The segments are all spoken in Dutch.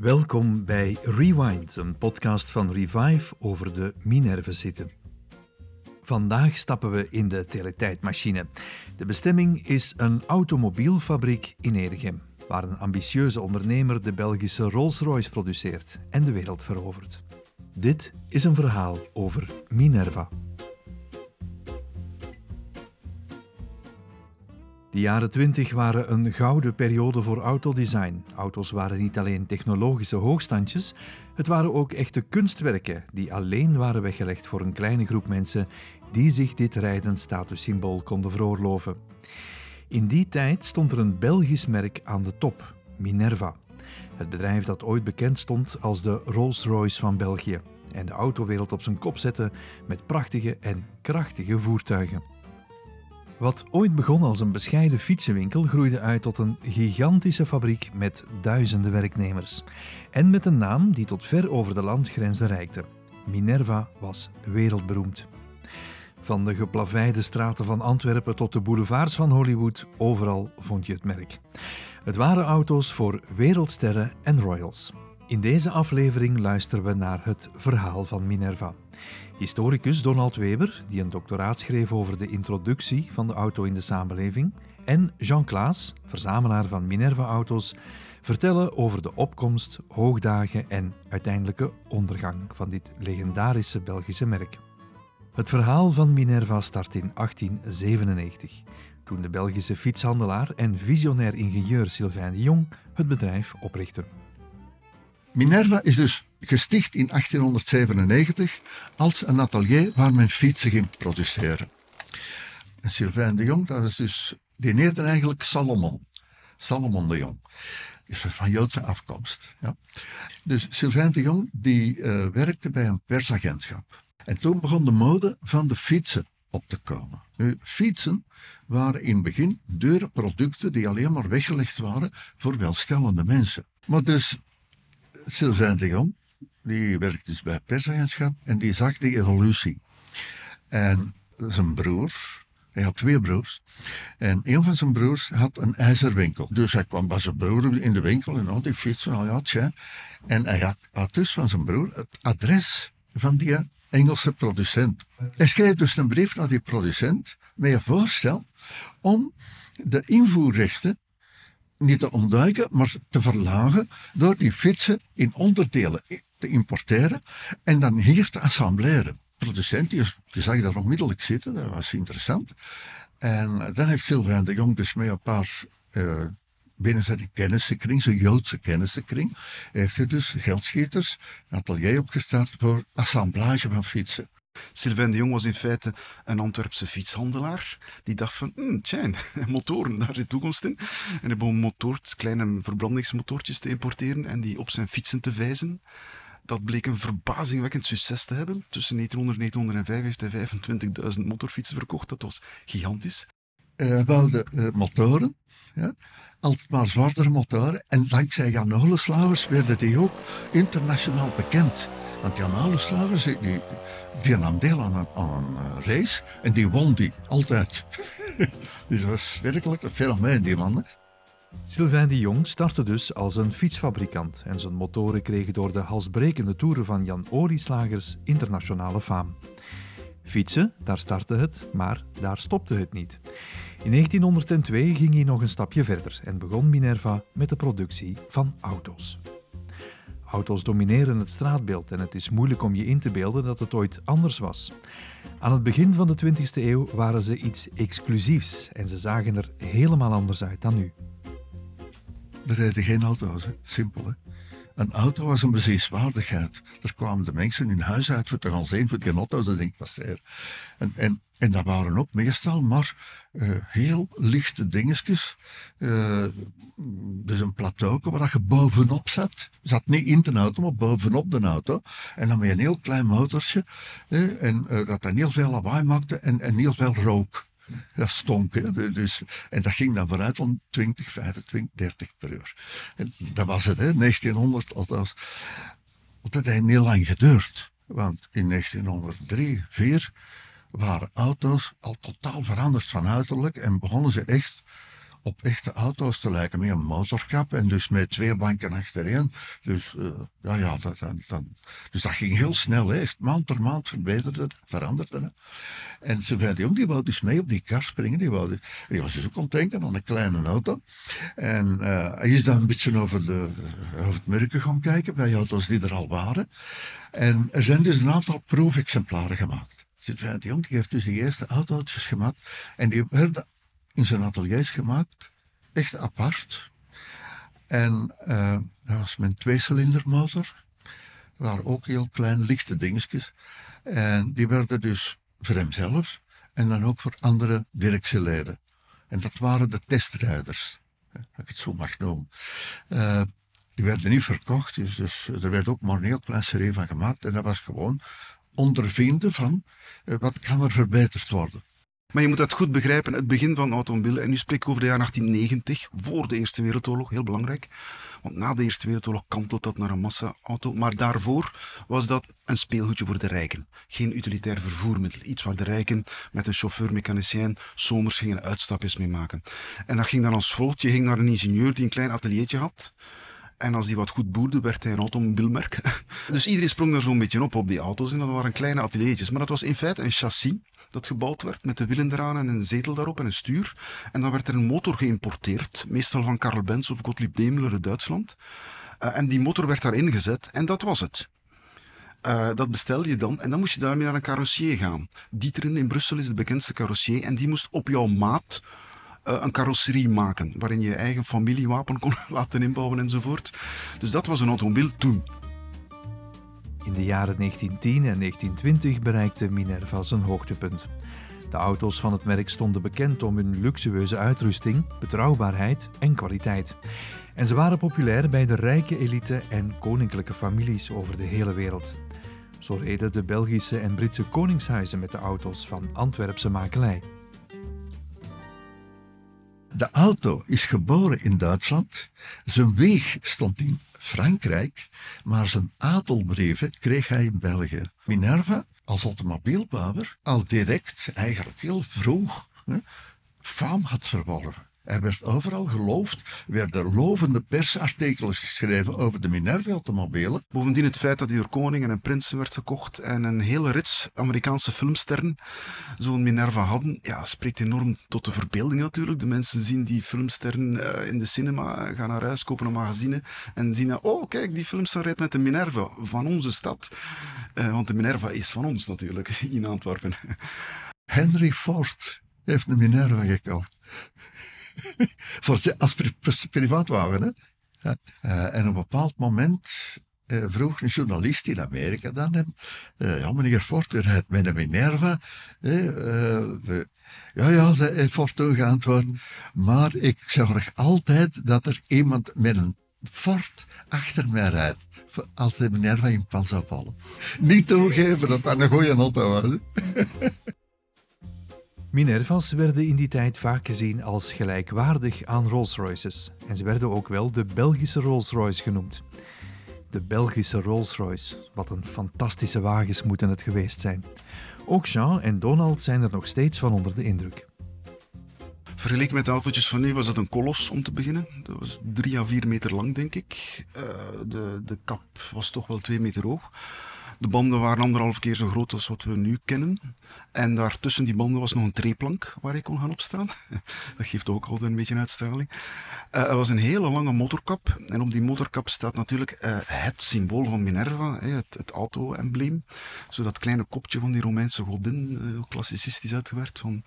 Welkom bij Rewind, een podcast van Revive over de Minerva-zitten. Vandaag stappen we in de teletijdmachine. De bestemming is een automobielfabriek in Edegem, waar een ambitieuze ondernemer de Belgische Rolls-Royce produceert en de wereld verovert. Dit is een verhaal over Minerva. De jaren 20 waren een gouden periode voor autodesign. Auto's waren niet alleen technologische hoogstandjes, het waren ook echte kunstwerken die alleen waren weggelegd voor een kleine groep mensen die zich dit rijdend statussymbool konden veroorloven. In die tijd stond er een Belgisch merk aan de top, Minerva. Het bedrijf dat ooit bekend stond als de Rolls-Royce van België en de autowereld op zijn kop zette met prachtige en krachtige voertuigen. Wat ooit begon als een bescheiden fietsenwinkel groeide uit tot een gigantische fabriek met duizenden werknemers. En met een naam die tot ver over de landgrenzen reikte. Minerva was wereldberoemd. Van de geplaveide straten van Antwerpen tot de boulevards van Hollywood, overal vond je het merk. Het waren auto's voor wereldsterren en royals. In deze aflevering luisteren we naar het verhaal van Minerva. Historicus Donald Weber, die een doctoraat schreef over de introductie van de auto in de samenleving, en Jean Klaas, verzamelaar van Minerva-auto's, vertellen over de opkomst, hoogdagen en uiteindelijke ondergang van dit legendarische Belgische merk. Het verhaal van Minerva start in 1897, toen de Belgische fietshandelaar en visionair ingenieur Sylvain de Jong het bedrijf oprichtte. Minerva is dus gesticht in 1897 als een atelier waar men fietsen ging produceren. En Sylvain de Jong, dat is dus, die heette eigenlijk Salomon. Salomon de Jong. Is van Joodse afkomst. Ja. Dus Sylvain de Jong die uh, werkte bij een persagentschap. En toen begon de mode van de fietsen op te komen. Nu, fietsen waren in het begin dure producten die alleen maar weggelegd waren voor welstellende mensen. Maar dus Sylvain de Jong, die werkt dus bij persagentschap en die zag die evolutie. En zijn broer, hij had twee broers. En een van zijn broers had een ijzerwinkel. Dus hij kwam bij zijn broer in de winkel en had die fietsen, al. En hij had, had dus van zijn broer het adres van die Engelse producent. Hij schreef dus een brief naar die producent met een voorstel om de invoerrechten niet te ontduiken, maar te verlagen door die fietsen in onderdelen te importeren en dan hier te assembleren. Producent die, zag daar onmiddellijk zitten, dat was interessant. En dan heeft Sylvain de Jong dus met een paar uh, binnen zijn kennissenkring, zijn Joodse kennissenkring, heeft hij dus geldschieters een atelier opgestart voor assemblage van fietsen. Sylvain de Jong was in feite een Antwerpse fietshandelaar. Die dacht van, hm, tjijn, motoren, daar zit toekomst in. En hij begon motoort, kleine verbrandingsmotortjes te importeren en die op zijn fietsen te wijzen. Dat bleek een verbazingwekkend succes te hebben. Tussen 1900 en 1905 heeft hij 25.000 motorfietsen verkocht. Dat was gigantisch. Hij bouwde uh, motoren, ja, altijd maar zwaardere motoren. En dankzij Jan Oleslagers werden die ook internationaal bekend. Want Jan Oleslagers, die, die nam deel aan een, aan eh, race en die won die altijd. dus dat was werkelijk een fenomeen, die man. Sylvain de Jong startte dus als een fietsfabrikant en zijn motoren kregen door de halsbrekende toeren van Jan Olieslagers internationale faam. Fietsen, daar startte het, maar daar stopte het niet. In 1902 ging hij nog een stapje verder en begon Minerva met de productie van auto's. Auto's domineren het straatbeeld en het is moeilijk om je in te beelden dat het ooit anders was. Aan het begin van de 20e eeuw waren ze iets exclusiefs en ze zagen er helemaal anders uit dan nu. Er rijden geen auto's, hè? simpel. Hè? Een auto was een bezienswaardigheid. Er kwamen de mensen in huis uit voor te gaan zien voor die auto's, denk ik passeer. En, en, en dat waren ook meestal maar uh, heel lichte dingetjes. Uh, dus een plateau waar je bovenop zat. Zat niet in de auto, maar bovenop de auto. En dan met een heel klein motortje. Uh, en dat dan heel veel lawaai maakte en, en heel veel rook. Dat stonk. Hè? Dus, en dat ging dan vooruit om 20, 25, 30 per uur. En dat was het, hè? 1900 althans. Dat heeft heel lang geduurd. Want in 1903, 4 waren auto's al totaal veranderd van uiterlijk en begonnen ze echt op echte auto's te lijken met een motorkap en dus met twee banken achterin. Dus, uh, ja, ja, dat, dus dat ging heel snel, hè. echt maand per maand verbeterde het, veranderde het. En Sylvain de Jong die wou dus mee op die kar springen, die, wou, die was dus ook ontdenken aan een kleine auto. En uh, hij is dan een beetje over, de, het merken gaan kijken bij auto's die er al waren. En er zijn dus een aantal proefexemplaren gemaakt. Sylvain de Jong heeft dus de eerste autootjes gemaakt en die werden in zijn ateliers gemaakt, echt apart. En uh, dat was mijn tweecilindermotor. waren ook heel kleine, lichte dingetjes. En die werden dus voor hemzelf en dan ook voor andere directieleden. En dat waren de testrijders, als ik het zo mag noemen. Uh, die werden niet verkocht, dus, dus, er werd ook maar een heel klein serie van gemaakt. En dat was gewoon ondervinden van uh, wat kan er verbeterd worden. Maar je moet dat goed begrijpen, het begin van automobielen. En nu spreek ik over de jaar 1890, voor de Eerste Wereldoorlog, heel belangrijk. Want na de Eerste Wereldoorlog kantelt dat naar een massa-auto. Maar daarvoor was dat een speelgoedje voor de rijken. Geen utilitair vervoermiddel. Iets waar de rijken met een chauffeur-mechanicien zomers gingen uitstapjes mee maken. En dat ging dan als volgt. Je ging naar een ingenieur die een klein ateliertje had. En als die wat goed boerde, werd hij een automobielmerk. Dus iedereen sprong daar zo'n beetje op, op die auto's. En dat waren kleine ateliertjes. Maar dat was in feite een chassis dat gebouwd werd met de wielen eraan en een zetel daarop en een stuur. En dan werd er een motor geïmporteerd, meestal van Karl Benz of Gottlieb Daimler uit Duitsland. Uh, en die motor werd daarin gezet en dat was het. Uh, dat bestelde je dan en dan moest je daarmee naar een carrossier gaan. Dieteren in Brussel is de bekendste carrossier en die moest op jouw maat een carrosserie maken, waarin je je eigen familiewapen kon laten inbouwen enzovoort. Dus dat was een automobiel toen. In de jaren 1910 en 1920 bereikte Minerva zijn hoogtepunt. De auto's van het merk stonden bekend om hun luxueuze uitrusting, betrouwbaarheid en kwaliteit. En ze waren populair bij de rijke elite en koninklijke families over de hele wereld. Zo reden de Belgische en Britse koningshuizen met de auto's van Antwerpse makelij. De auto is geboren in Duitsland. Zijn weeg stond in Frankrijk, maar zijn adelbrieven kreeg hij in België. Minerva, als automobielbouwer, al direct, eigenlijk heel vroeg, hè, faam had verworven. Hij werd overal geloofd, werden lovende persartikelen geschreven over de Minerva-automobielen. Bovendien het feit dat hij door koningen en prinsen werd gekocht en een hele rits Amerikaanse filmsterren zo'n Minerva hadden, ja, spreekt enorm tot de verbeelding natuurlijk. De mensen zien die filmsterren uh, in de cinema, gaan naar huis, kopen een magazine en zien, oh kijk, die filmster rijdt met de Minerva van onze stad. Uh, want de Minerva is van ons natuurlijk, in Antwerpen. Henry Ford heeft een Minerva gekocht. voor, als privaatwagen. Hè? Uh, en op een bepaald moment uh, vroeg een journalist in Amerika dan hem, uh, ja meneer rijdt met een Minerva. ja, ja, zei Ford toen geantwoord, maar ik zorg altijd dat er iemand met een Ford achter mij rijdt. Als de Minerva in pan zou vallen. Niet toegeven dat dat een goede auto was. Minerva's werden in die tijd vaak gezien als gelijkwaardig aan Rolls-Royces en ze werden ook wel de Belgische Rolls-Royce genoemd. De Belgische Rolls-Royce, wat een fantastische wagens moeten het geweest zijn. Ook Jean en Donald zijn er nog steeds van onder de indruk. Vergeleken met de autootjes van nu was dat een kolos om te beginnen. Dat was drie à vier meter lang, denk ik. Uh, de, de kap was toch wel twee meter hoog. De banden waren anderhalf keer zo groot als wat we nu kennen. En daartussen die banden was nog een treeplank waar ik kon gaan opstaan. Dat geeft ook altijd een beetje een uitstraling. Uh, er was een hele lange motorkap. En op die motorkap staat natuurlijk uh, het symbool van Minerva, het, het auto-embleem. Zo dat kleine kopje van die Romeinse godin, uh, klassicistisch uitgewerkt van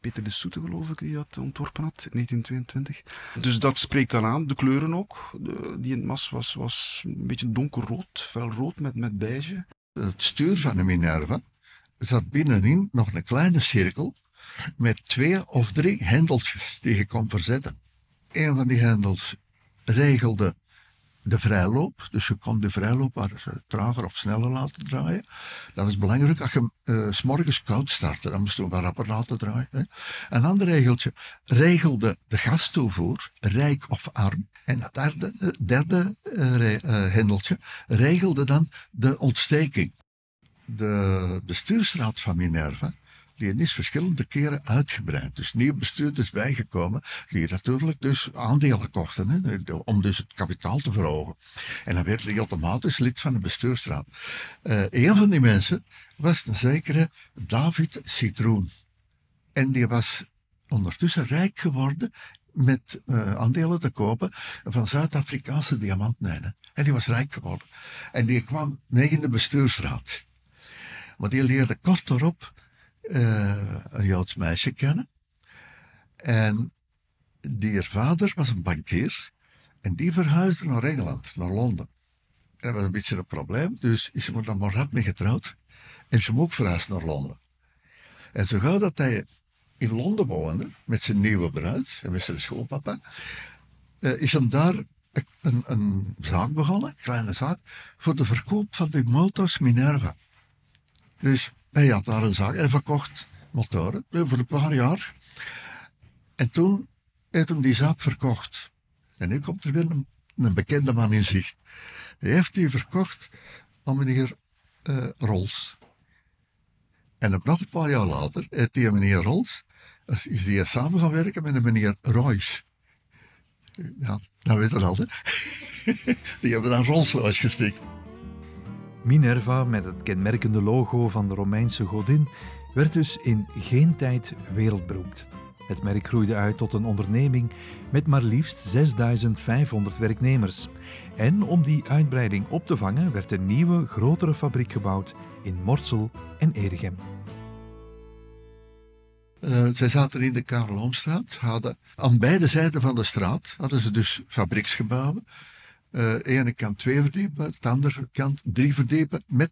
Peter de Soete, geloof ik, die dat ontworpen had in 1922. Dus dat spreekt dan aan. De kleuren ook. De, die in het mas was, was een beetje donkerrood, felrood met, met beige. Het stuur van de Minerva zat binnenin nog een kleine cirkel met twee of drie hendeltjes die je kon verzetten. Een van die hendels regelde de vrijloop. Dus je kon de vrijloop trager of sneller laten draaien. Dat was belangrijk als je uh, s morgens koud startte. Dan moest je wat rapper laten draaien. Hè. Een ander regeltje regelde de gastoevoer, rijk of arm. En het derde, eh, derde uh, hendeltje regelde dan de ontsteking. De bestuursraad van Minerva die is verschillende keren uitgebreid. Dus nieuwe bestuurders bijgekomen, die natuurlijk dus aandelen kochten, hè, om dus het kapitaal te verhogen. En dan werd hij automatisch lid van de bestuursraad. Uh, een van die mensen was een zekere David Citroen. En die was ondertussen rijk geworden met uh, aandelen te kopen van Zuid-Afrikaanse diamantmijnen. En die was rijk geworden. En die kwam mee in de bestuursraad. Maar die leerde kort erop uh, een Joods meisje kennen. En die vader was een bankier. En die verhuisde naar Engeland, naar Londen. En dat was een beetje een probleem, dus is ze dan maar mee getrouwd. En ze ook verhuisd naar Londen. En zo gauw dat hij in Londen woonde, met zijn nieuwe bruid en met zijn schoolpapa, uh, is hem daar een, een, zaak begonnen, een kleine zaak, voor de verkoop van de motors Minerva. Dus hij had daar een zaak en verkocht motoren eh, voor een paar jaar. En toen heeft hij die zaak verkocht. En nu komt er weer een, bekende man in zicht. Hij heeft die verkocht aan meneer uh, Rols. En nog een paar jaar later heeft die meneer Rols is die samen gaan werken met een meneer Royce. Ja, nou weet je al, hè? Die hebben dan Rolls-Royce gestikt. Minerva, met het kenmerkende logo van de Romeinse godin, werd dus in geen tijd wereldberoemd. Het merk groeide uit tot een onderneming met maar liefst 6500 werknemers. En om die uitbreiding op te vangen werd een nieuwe, grotere fabriek gebouwd in Morsel en Edegem. Uh, zij zaten in de Karel hadden aan beide zijden van de straat hadden ze dus fabrieksgebouwen. Uh, ene kant twee verdiepen, de andere kant drie verdiepen, met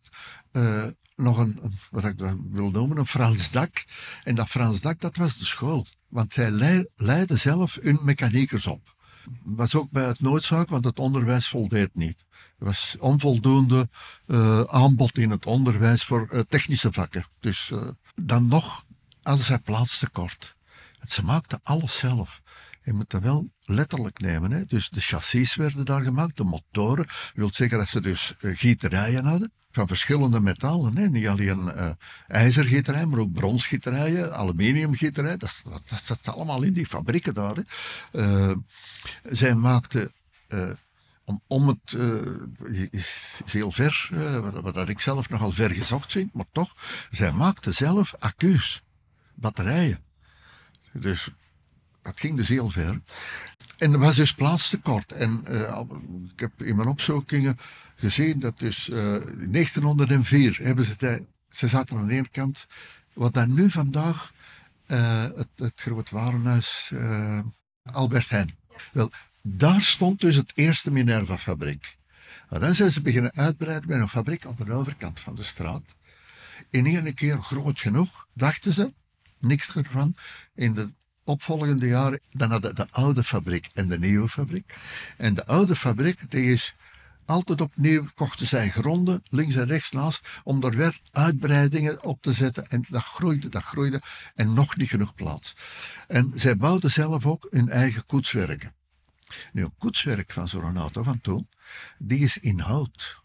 uh, nog een, wat ik wil noemen, een Frans dak. En dat Frans dak, dat was de school. Want zij leidden zelf hun mechaniekers op. Dat was ook bij het noodzaak, want het onderwijs voldeed niet. Er was onvoldoende uh, aanbod in het onderwijs voor technische vakken. Dus dan nog hadden zij plaatstekort. Ze maakten alles zelf. Je moet dat wel letterlijk nemen. Hè. Dus de chassis werden daar gemaakt, de motoren. Dat wil zeggen dat ze dus uh, gieterijen hadden. Van verschillende metalen. Hè. Niet alleen uh, maar ook bronsgieterijen, aluminiumgieterijen. Dat, dat, zat allemaal in die fabrieken daar. Hè. Uh, zij maakten om, om het, uh, is, heel ver, uh, wat, ik zelf nogal ver gezocht vind, maar toch, zij maakten zelf accu's batterijen. Dus dat ging dus heel ver. En er was dus plaatstekort. En uh, ik heb in mijn opzoekingen gezien dat dus in 1904 hebben ze, ze zaten aan de ene kant, wat dan nu vandaag uh, het, het groot warenhuis Albert Heijn. Wel, daar stond dus het eerste Minerva-fabriek. En dan zijn ze beginnen uitbreiden met een fabriek aan de overkant van de straat. In één keer groot genoeg, dachten ze, niks ervan. In de opvolgende jaren, dan hadden de oude fabriek en de nieuwe fabriek. En de oude fabriek, die is altijd opnieuw, kochten zij gronden, links en rechts naast, om er weer uitbreidingen op te zetten. En dat groeide, dat groeide, en nog niet genoeg plaats. En zij bouwden zelf ook hun eigen koetswerken. Nu, een koetswerk van zo'n auto van toen, die is in hout.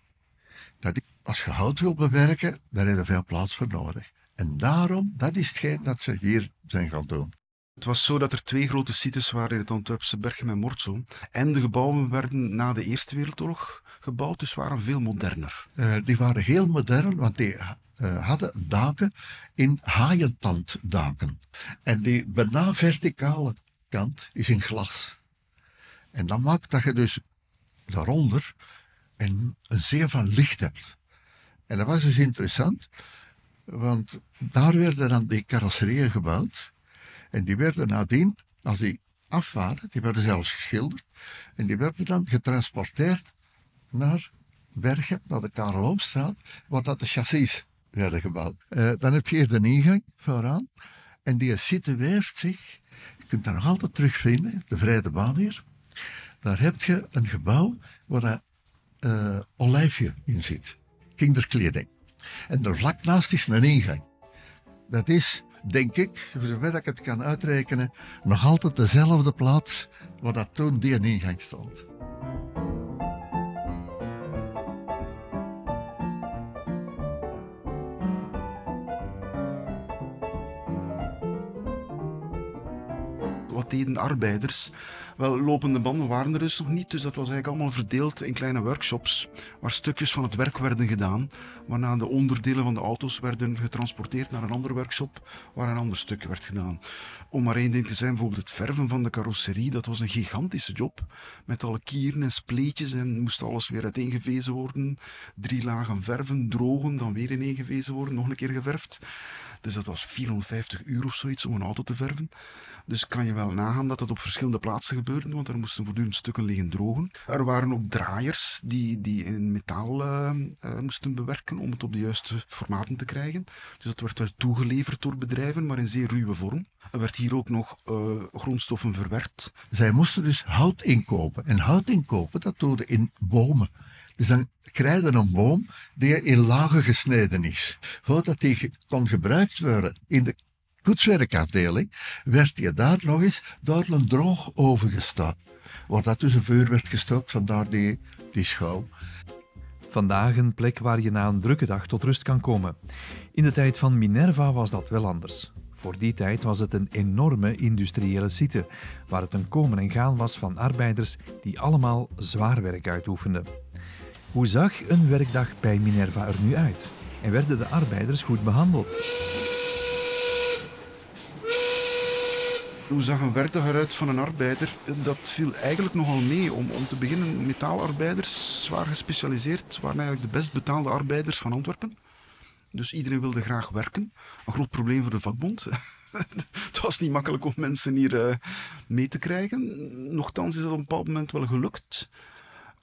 Dat als je hout wil bewerken, daar heb je veel plaats voor nodig. En daarom, dat is hetgeen dat ze hier zijn gaan doen. Het was zo dat er twee grote sites waren in het Antwerpse Berchem en Mortsel. En de gebouwen werden na de Eerste Wereldoorlog gebouwd, dus waren veel moderner. Uh, die waren heel modern, want die uh, hadden daken in haaientanddaken. En die bijna verticale kant is in glas. En dat maakt dat je dus daaronder een, een zeer van licht hebt. En dat was dus interessant, want daar werden dan die carrosserieën gebouwd. En die werden nadien, als die af waren, die werden zelfs geschilderd. En die werden dan getransporteerd naar Bergen, naar de Karel waar dat de chassis werden gebouwd. Uh, dan heb je hier de ingang vooraan. En die situeert zich, je kunt dat nog altijd terugvinden, de Vrije Baan hier. Daar heb je een gebouw waar een uh, olijfje in zit. Kinderkleding. En er vlak naast is een ingang. Dat is, denk ik, voor zover ik het kan uitrekenen, nog altijd dezelfde plaats waar dat toen die ingang stond. Wat deden arbeiders wel, lopende banden waren er dus nog niet, dus dat was eigenlijk allemaal verdeeld in kleine workshops waar stukjes van het werk werden gedaan, waarna de onderdelen van de auto's werden getransporteerd naar een andere workshop waar een ander stuk werd gedaan. Om maar één ding te zijn, bijvoorbeeld het verven van de carrosserie, dat was een gigantische job met alle kieren en spleetjes en moest alles weer uiteengevezen worden. Drie lagen verven, drogen, dan weer ineengevezen worden, nog een keer geverfd. Dus dat was 450 uur of zoiets om een auto te verven. Dus kan je wel nagaan dat dat op verschillende plaatsen gebeurde, want er moesten voortdurend stukken liggen drogen. Er waren ook draaiers die, die in metaal uh, uh, moesten bewerken om het op de juiste formaten te krijgen. Dus dat werd wel toegeleverd door bedrijven, maar in zeer ruwe vorm. Er werd hier ook nog uh, grondstoffen verwerkt. Zij moesten dus hout inkopen. En hout inkopen, dat doe in bomen. Dus dan krijg je een boom die in lagen gesneden is. Voordat die kon gebruikt worden in de koetswerkafdeling, werd die daar nog eens door een droog oven gestaan. Waar dat dus een vuur werd gestookt, vandaar die, die schouw. Vandaag een plek waar je na een drukke dag tot rust kan komen. In de tijd van Minerva was dat wel anders. Voor die tijd was het een enorme industriële site, waar het een komen en gaan was van arbeiders die allemaal zwaar werk uitoefenden. Hoe zag een werkdag bij Minerva er nu uit? En werden de arbeiders goed behandeld? Hoe zag een werkdag eruit van een arbeider? Dat viel eigenlijk nogal mee. Om, om te beginnen, metaalarbeiders, zwaar gespecialiseerd, waren eigenlijk de best betaalde arbeiders van Antwerpen. Dus iedereen wilde graag werken. Een groot probleem voor de vakbond. het was niet makkelijk om mensen hier uh, mee te krijgen. Nochtans is dat op een bepaald moment wel gelukt.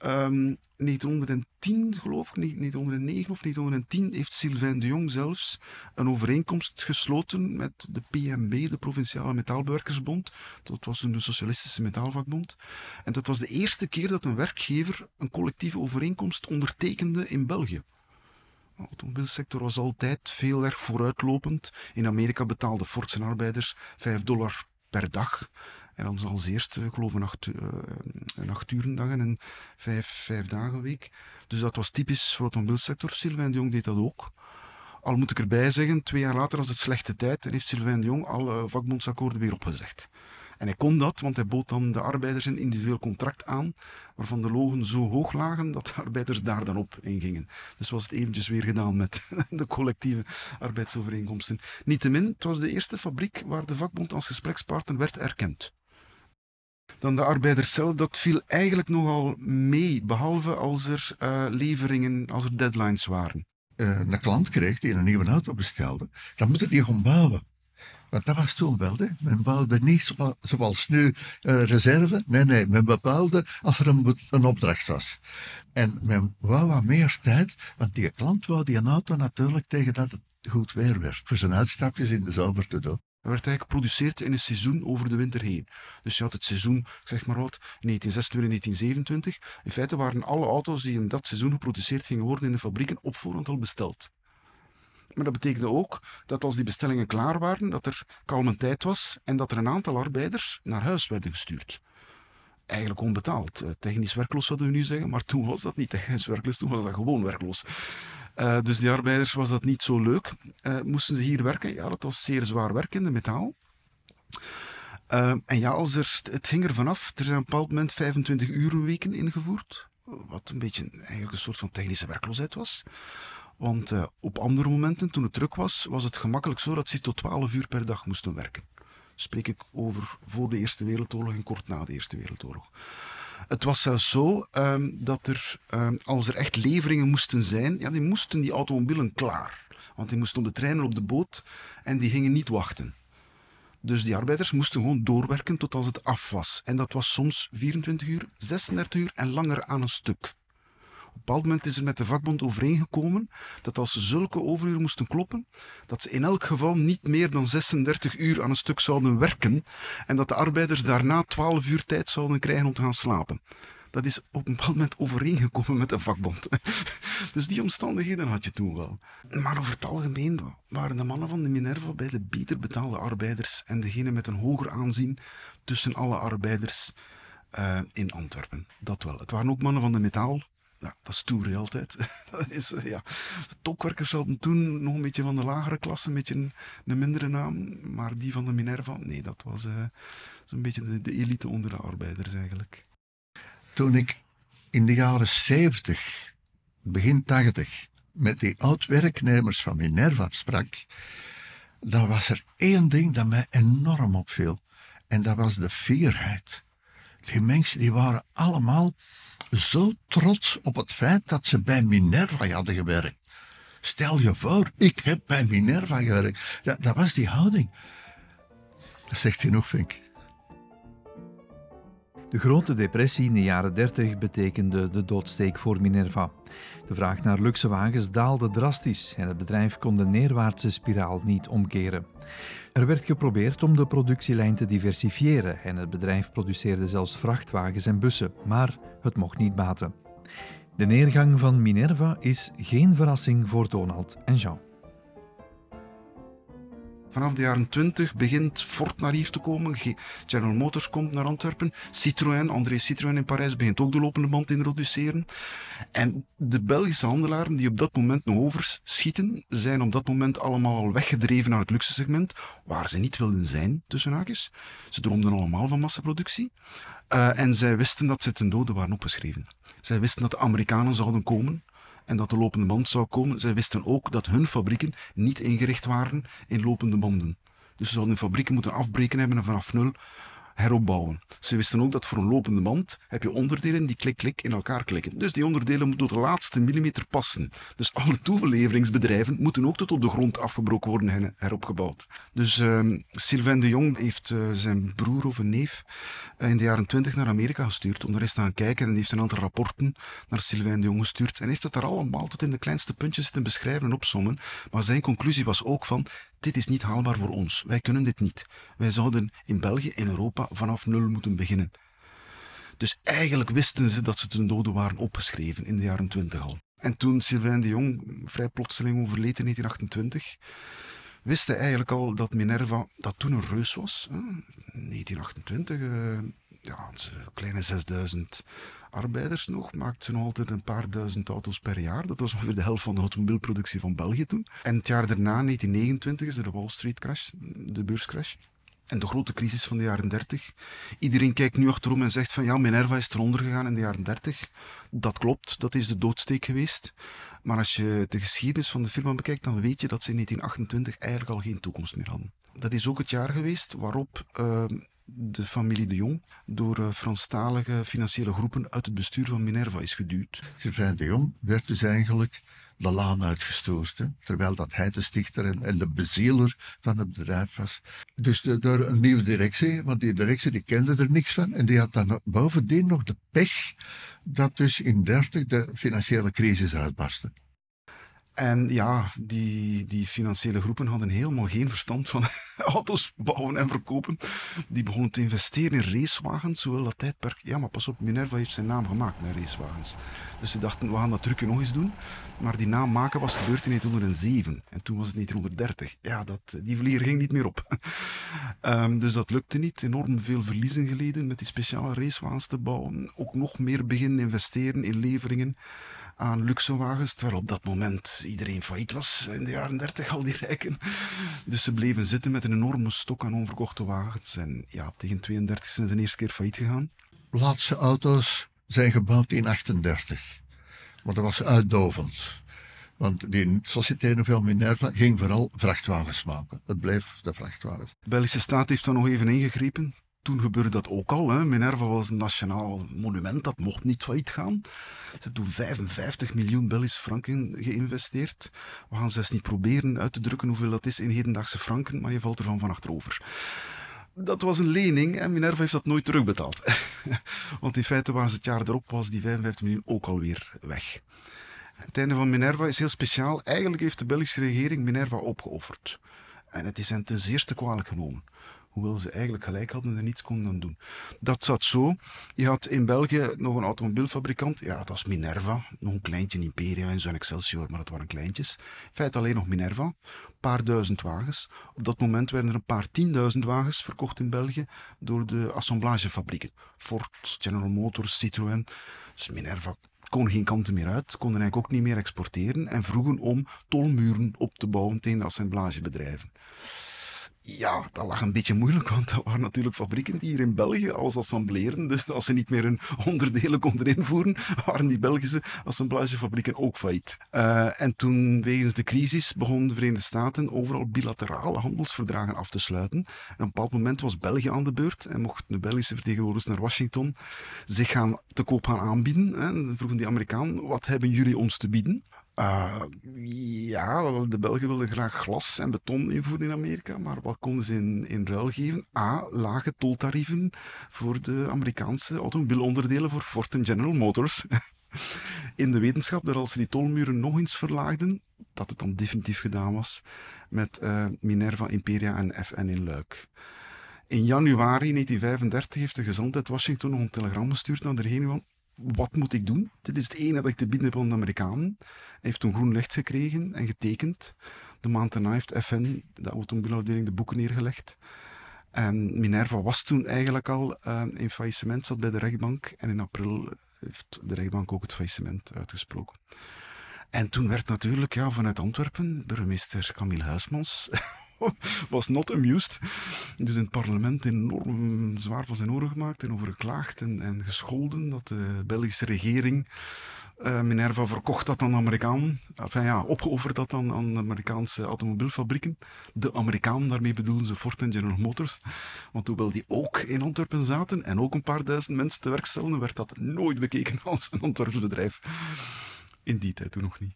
Um, 1910, geloof ik, 1909 of 1910, heeft Sylvain de Jong zelfs een overeenkomst gesloten met de PMB, de Provinciale Metaalbewerkersbond. Dat was een socialistische metaalvakbond. En dat was de eerste keer dat een werkgever een collectieve overeenkomst ondertekende in België. De automobielsector was altijd veel erg vooruitlopend. In Amerika betaalden Ford arbeiders 5 dollar per dag. En dan als eerste, ik geloof, een acht urendag en een vijf, vijf dagen week. Dus dat was typisch voor de automobielsector. Sylvain de Jong deed dat ook. Al moet ik erbij zeggen, twee jaar later was het slechte tijd en heeft Sylvain de Jong alle vakbondsakkoorden weer opgezegd. En hij kon dat, want hij bood dan de arbeiders een individueel contract aan, waarvan de logen zo hoog lagen dat de arbeiders daar dan op ingingen. Dus was het eventjes weer gedaan met de collectieve arbeidsovereenkomsten. Niettemin, het was de eerste fabriek waar de vakbond als gesprekspartner werd erkend dan de arbeiders zelf, dat viel eigenlijk nogal mee, behalve als er uh, leveringen, als er deadlines waren. Uh, een klant kreeg die een nieuwe auto bestelde, dan moet het niet gaan bouwen. Want dat was toen wel, men bouwde niet zoals nu uh, reserve. Nee, nee, men bepaalde als er een, een, opdracht was. En men wou wat meer tijd, want die klant wou die auto natuurlijk tegen dat het goed weer werd. Voor zijn uitstapjes in de zomer te doen. Er werd eigenlijk geproduceerd in een seizoen over de winter heen. Dus je had het seizoen, zeg maar wat, 1926 en 1927. In feite waren alle auto's die in dat seizoen geproduceerd gingen worden in de fabrieken op voorhand al besteld. Maar dat betekende ook dat als die bestellingen klaar waren, dat er kalme tijd was en dat er een aantal arbeiders naar huis werden gestuurd. Eigenlijk onbetaald. Eh, technisch werkloos zouden we nu zeggen, maar toen was dat niet technisch werkloos, toen was dat gewoon werkloos. Uh, dus die arbeiders was dat niet zo leuk. Uh, moesten ze hier werken? Ja, dat was zeer zwaar werken, de metaal. Uh, en ja, als er, het ging er vanaf. Er zijn op een bepaald moment 25 urenweken ingevoerd. Wat een beetje eigenlijk een soort van technische werkloosheid was. Want op andere momenten, toen het druk was, was het gemakkelijk zo dat ze tot 12 uur per dag moesten werken. Spreek ik over voor de Eerste Wereldoorlog en kort na de Eerste Wereldoorlog. Het was zelfs zo um, dat er, um, als er echt leveringen moesten zijn, ja, die moesten die automobielen klaar. Want die moesten op de trein en op de boot en die gingen niet wachten. Dus die arbeiders moesten gewoon doorwerken tot als het af was. En dat was soms 24 uur, 36 uur en langer aan een stuk. Bepaald moment is er met de vakbond overeengekomen dat als ze zulke overuren moesten kloppen, dat ze in elk geval niet meer dan 36 uur aan een stuk zouden werken en dat de arbeiders daarna 12 uur tijd zouden krijgen om te gaan slapen. Dat is op een bepaald moment overeengekomen met de vakbond. dus die omstandigheden had je toen wel. Maar over het algemeen waren de mannen van de Minerva bij de beter betaalde arbeiders en degene met een hoger aanzien tussen alle arbeiders uh, in Antwerpen. Dat wel. Het waren ook mannen van de metaal, Ja, dat is stoer altijd. dat is, uh, ja. De topwerkers hadden toen nog een beetje van de lagere klasse, een beetje een, mindere naam. Maar die van de Minerva, nee, dat was uh, zo'n beetje de, de, elite onder de arbeiders eigenlijk. Toen ik in de jaren 70, begin 80, met die oud-werknemers van Minerva sprak, dan was er één ding dat mij enorm opviel. En dat was de fierheid. Die mensen die waren allemaal zo trots op het feit dat ze bij Minerva hadden gewerkt. Stel je voor, ik heb bij Minerva gewerkt. Dat, dat was die houding. Dat zegt genoeg, vind ik. De grote depressie in de jaren 30 betekende de doodsteek voor Minerva. De vraag naar luxe wagens daalde drastisch en het bedrijf kon de neerwaartse spiraal niet omkeren. Er werd geprobeerd om de productielijn te diversifiëren en het bedrijf produceerde zelfs vrachtwagens en bussen, maar het mocht niet baten. De neergang van Minerva is geen verrassing voor Donald en Jean. Vanaf de jaren 20 begint Ford naar hier te komen. General Motors komt naar Antwerpen. Citroën, André Citroën in Parijs begint ook de lopende band te introduceren. En de Belgische handelaren die op dat moment nog overschieten, zijn op dat moment allemaal al weggedreven naar het luxe segment, waar ze niet wilden zijn, tussen haakjes. Ze droomden allemaal van massaproductie. Uh, en zij wisten dat ze ten dode waren opgeschreven. Zij wisten dat de Amerikanen zouden komen en dat de lopende band zou komen. Zij wisten ook dat hun fabrieken niet ingericht waren in lopende banden. Dus ze zouden hun fabrieken moeten afbreken hebben en vanaf nul heropbouwen. Ze wisten ook dat voor een lopende band heb je onderdelen die klik-klik in elkaar klikken. Dus die onderdelen moeten tot de laatste millimeter passen. Dus alle toeleveringsbedrijven moeten ook tot op de grond afgebroken worden en heropgebouwd. Dus uh, Sylvain de Jong heeft uh, zijn broer of een neef uh, in de jaren twintig naar Amerika gestuurd om er eens te gaan kijken en heeft een aantal rapporten naar Sylvain de Jong gestuurd en heeft het daar allemaal tot in de kleinste puntjes te beschrijven en opsommen. Maar zijn conclusie was ook van dit is niet haalbaar voor ons. Wij kunnen dit niet. Wij zouden in België, in Europa, vanaf nul moeten beginnen. Dus eigenlijk wisten ze dat ze ten dode waren opgeschreven in de jaren twintig al. En toen Sylvain de Jong vrij plotseling overleed in 1928, wist hij eigenlijk al dat Minerva, dat toen een reus was. 1928, uh, ja, kleine 6000 arbeiders nog, maakten ze nog altijd een paar duizend auto's per jaar. Dat was ongeveer de helft van de automobielproductie van België toen. En het jaar daarna, 1929, is er de Wall Street crash, de beurscrash. En de grote crisis van de jaren 30. Iedereen kijkt nu achterom en zegt van ja, Minerva is eronder gegaan in de jaren 30. Dat klopt, dat is de doodsteek geweest. Maar als je de geschiedenis van de firma bekijkt, dan weet je dat ze in 1928 eigenlijk al geen toekomst meer hadden. Dat is ook het jaar geweest waarop uh, de familie de Jong door uh, Franstalige financiële groepen uit het bestuur van Minerva is geduwd. Sylvain de Jong werd dus eigenlijk de laan uitgestoord. Terwijl dat hij de stichter en, en, de bezieler van het bedrijf was. Dus de, door een nieuwe directie, want die directie die kende er niks van. En die had dan bovendien nog de pech dat dus in 30 de financiële crisis uitbarstte. En ja, die, die financiële groepen hadden helemaal geen verstand van auto's bouwen en verkopen. Die begonnen te investeren in racewagens, zowel dat tijdperk. Ja, maar pas op, Minerva heeft zijn naam gemaakt met racewagens. Dus ze dachten, we gaan dat trucje nog eens doen. Maar die naam maken was gebeurd in 1907. En toen was het 1930. Ja, dat, die vlieger ging niet meer op. um, dus dat lukte niet. Enorm veel verliezen geleden met die speciale racewagens te bouwen. Ook nog meer beginnen investeren in leveringen aan luxe wagens, terwijl op dat moment iedereen failliet was in de jaren 30, al die rijken. Dus ze bleven zitten met een enorme stok aan onverkochte wagens. En ja, tegen 32 zijn ze de eerste keer failliet gegaan. Laatste auto's zijn gebouwd in 38. Maar dat was uitdovend. Want die Société Nouvelle Minerva ging vooral vrachtwagens maken. Het bleef de vrachtwagens. De Belgische staat heeft dan nog even ingegrepen. Toen gebeurde dat ook al. Hè. Minerva was een nationaal monument, dat mocht niet failliet gaan. Ze hebben toen 55 miljoen Belgische franken geïnvesteerd. We gaan zelfs niet proberen uit te drukken hoeveel dat is in hedendaagse franken, maar je valt ervan van achterover. Dat was een lening en Minerva heeft dat nooit terugbetaald. Want in feite was het jaar erop was die 55 miljoen ook alweer weg. Het einde van Minerva is heel speciaal. Eigenlijk heeft de Belgische regering Minerva opgeofferd. En het is hen ten zeerste kwalijk genomen hoewel ze eigenlijk gelijk hadden en niets konden doen. Dat zat zo. Je had in België nog een automobielfabrikant, ja, dat was Minerva, nog een kleintje Imperia en zo'n Excelsior, maar dat waren kleintjes. In feite alleen nog Minerva, een paar duizend wagens. Op dat moment werden er een paar tienduizend wagens verkocht in België door de assemblagefabrieken. Ford, General Motors, Citroën. Dus Minerva kon geen kanten meer uit, konden eigenlijk ook niet meer exporteren en vroegen om tolmuren op te bouwen tegen de assemblagebedrijven ja, dat lag een beetje moeilijk, want dat waren natuurlijk fabrieken die hier in België alles assembleren. Dus als ze niet meer hun onderdelen konden invoeren, waren die Belgische assemblagefabrieken ook failliet. Uh, en toen, wegens de crisis, begonnen de Verenigde Staten overal bilaterale handelsverdragen af te sluiten. En op een bepaald moment was België aan de beurt en mochten de Belgische vertegenwoordigers naar Washington zich gaan te koop gaan aanbieden. En vroegen die Amerikaan, wat hebben jullie ons te bieden? Uh, ja, de Belgen wilden graag glas en beton invoeren in Amerika, maar wat konden ze in, ruil geven? A, lage toltarieven voor de Amerikaanse automobielonderdelen voor Ford en General Motors. in de wetenschap dat als ze die tolmuren nog eens verlaagden, dat het dan definitief gedaan was met uh, Minerva, Imperia en FN in Luik. In januari 1935 heeft de gezant uit Washington nog een telegram gestuurd naar de regering van wat moet ik doen? Dit is het enige dat ik te bieden heb aan de Amerikanen. Hij heeft toen groen licht gekregen en getekend. De maand daarna heeft FN, de automobielafdeling, de boeken neergelegd. En Minerva was toen eigenlijk al uh, in faillissement, zat bij de rechtbank. En in april heeft de rechtbank ook het faillissement uitgesproken. En toen werd natuurlijk ja, vanuit Antwerpen burgemeester Camille Huismans was not amused. Dus in het parlement enorm zwaar van zijn oren gemaakt en over geklaagd en, en gescholden dat de Belgische regering uh, Minerva verkocht dat aan de Amerikaan. Enfin ja, opgeofferd dat aan, aan Amerikaanse automobielfabrieken. De Amerikaan, daarmee bedoelen ze Ford en General Motors. Want hoewel die ook in Antwerpen zaten en ook een paar duizend mensen te werk stelden, werd dat nooit bekeken als een Antwerps bedrijf. In die tijd toen nog niet.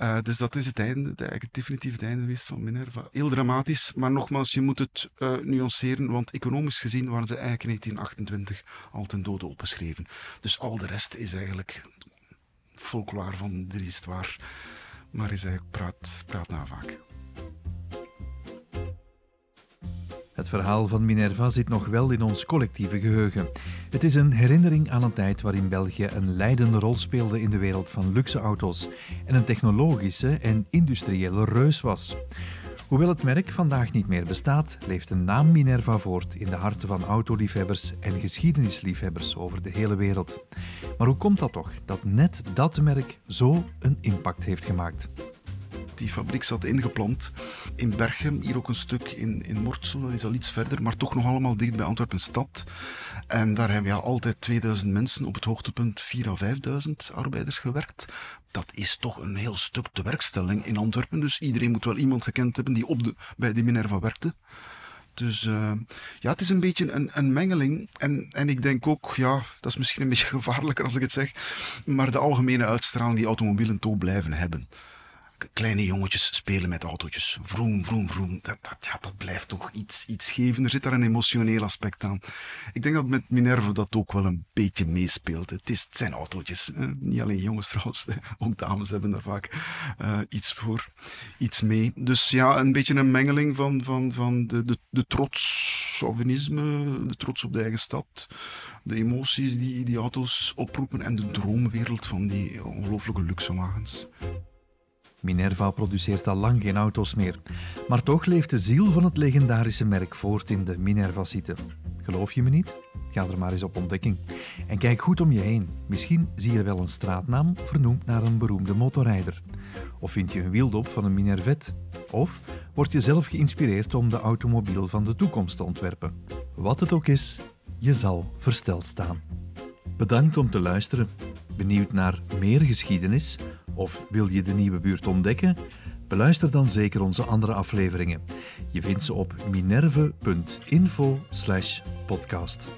Uh, dus dat is het einde, eigenlijk het definitief einde geweest van Minerva. Heel dramatisch, maar nogmaals, je moet het uh, nuanceren, want economisch gezien waren ze eigenlijk in 1928 al ten dode opgeschreven. Dus al de rest is eigenlijk folklore van de histoire, maar is eigenlijk praat, praat na vaak. Het verhaal van Minerva zit nog wel in ons collectieve geheugen. Het is een herinnering aan een tijd waarin België een leidende rol speelde in de wereld van luxe auto's en een technologische en industriële reus was. Hoewel het merk vandaag niet meer bestaat, leeft de naam Minerva voort in de harten van autoliefhebbers en geschiedenisliefhebbers over de hele wereld. Maar hoe komt dat toch dat net dat merk zo een impact heeft gemaakt? Die fabriek zat ingeplant in Berchem, hier ook een stuk in, in Mortsel, dat is al iets verder, maar toch nog allemaal dicht bij Antwerpen stad. En daar hebben ja altijd 2000 mensen, op het hoogtepunt 4.000 à 5.000 arbeiders gewerkt. Dat is toch een heel stuk de werkstelling in Antwerpen, dus iedereen moet wel iemand gekend hebben die op de, bij de Minerva werkte. Dus uh, ja, het is een beetje een, een, mengeling. En, en ik denk ook, ja, dat is misschien een beetje gevaarlijker als ik het zeg, maar de algemene uitstraling die automobielen toch blijven hebben kleine jongetjes spelen met autootjes. Vroom, vroom, vroom. Dat, dat, ja, dat blijft toch iets, iets geven. Er zit daar een emotioneel aspect aan. Ik denk dat met Minerva dat ook wel een beetje meespeelt. Het, is, het zijn autootjes. Niet alleen jongens trouwens, ook dames hebben daar vaak uh, iets voor, iets mee. Dus ja, een beetje een mengeling van, van, van de, de, de trots, chauvinisme, de trots op de eigen stad, de emoties die die auto's oproepen en de droomwereld van die ongelooflijke luxe wagens. Minerva produceert al lang geen auto's meer. Maar toch leeft de ziel van het legendarische merk voort in de Minerva-site. Geloof je me niet? Ga er maar eens op ontdekking. En kijk goed om je heen. Misschien zie je wel een straatnaam vernoemd naar een beroemde motorrijder. Of vind je een wieldop van een Minervet. Of word je zelf geïnspireerd om de automobiel van de toekomst te ontwerpen. Wat het ook is, je zal versteld staan. Bedankt om te luisteren. Benieuwd naar meer geschiedenis? Of wil je de nieuwe buurt ontdekken? Beluister dan zeker onze andere afleveringen. Je vindt ze op minerve.info/podcast.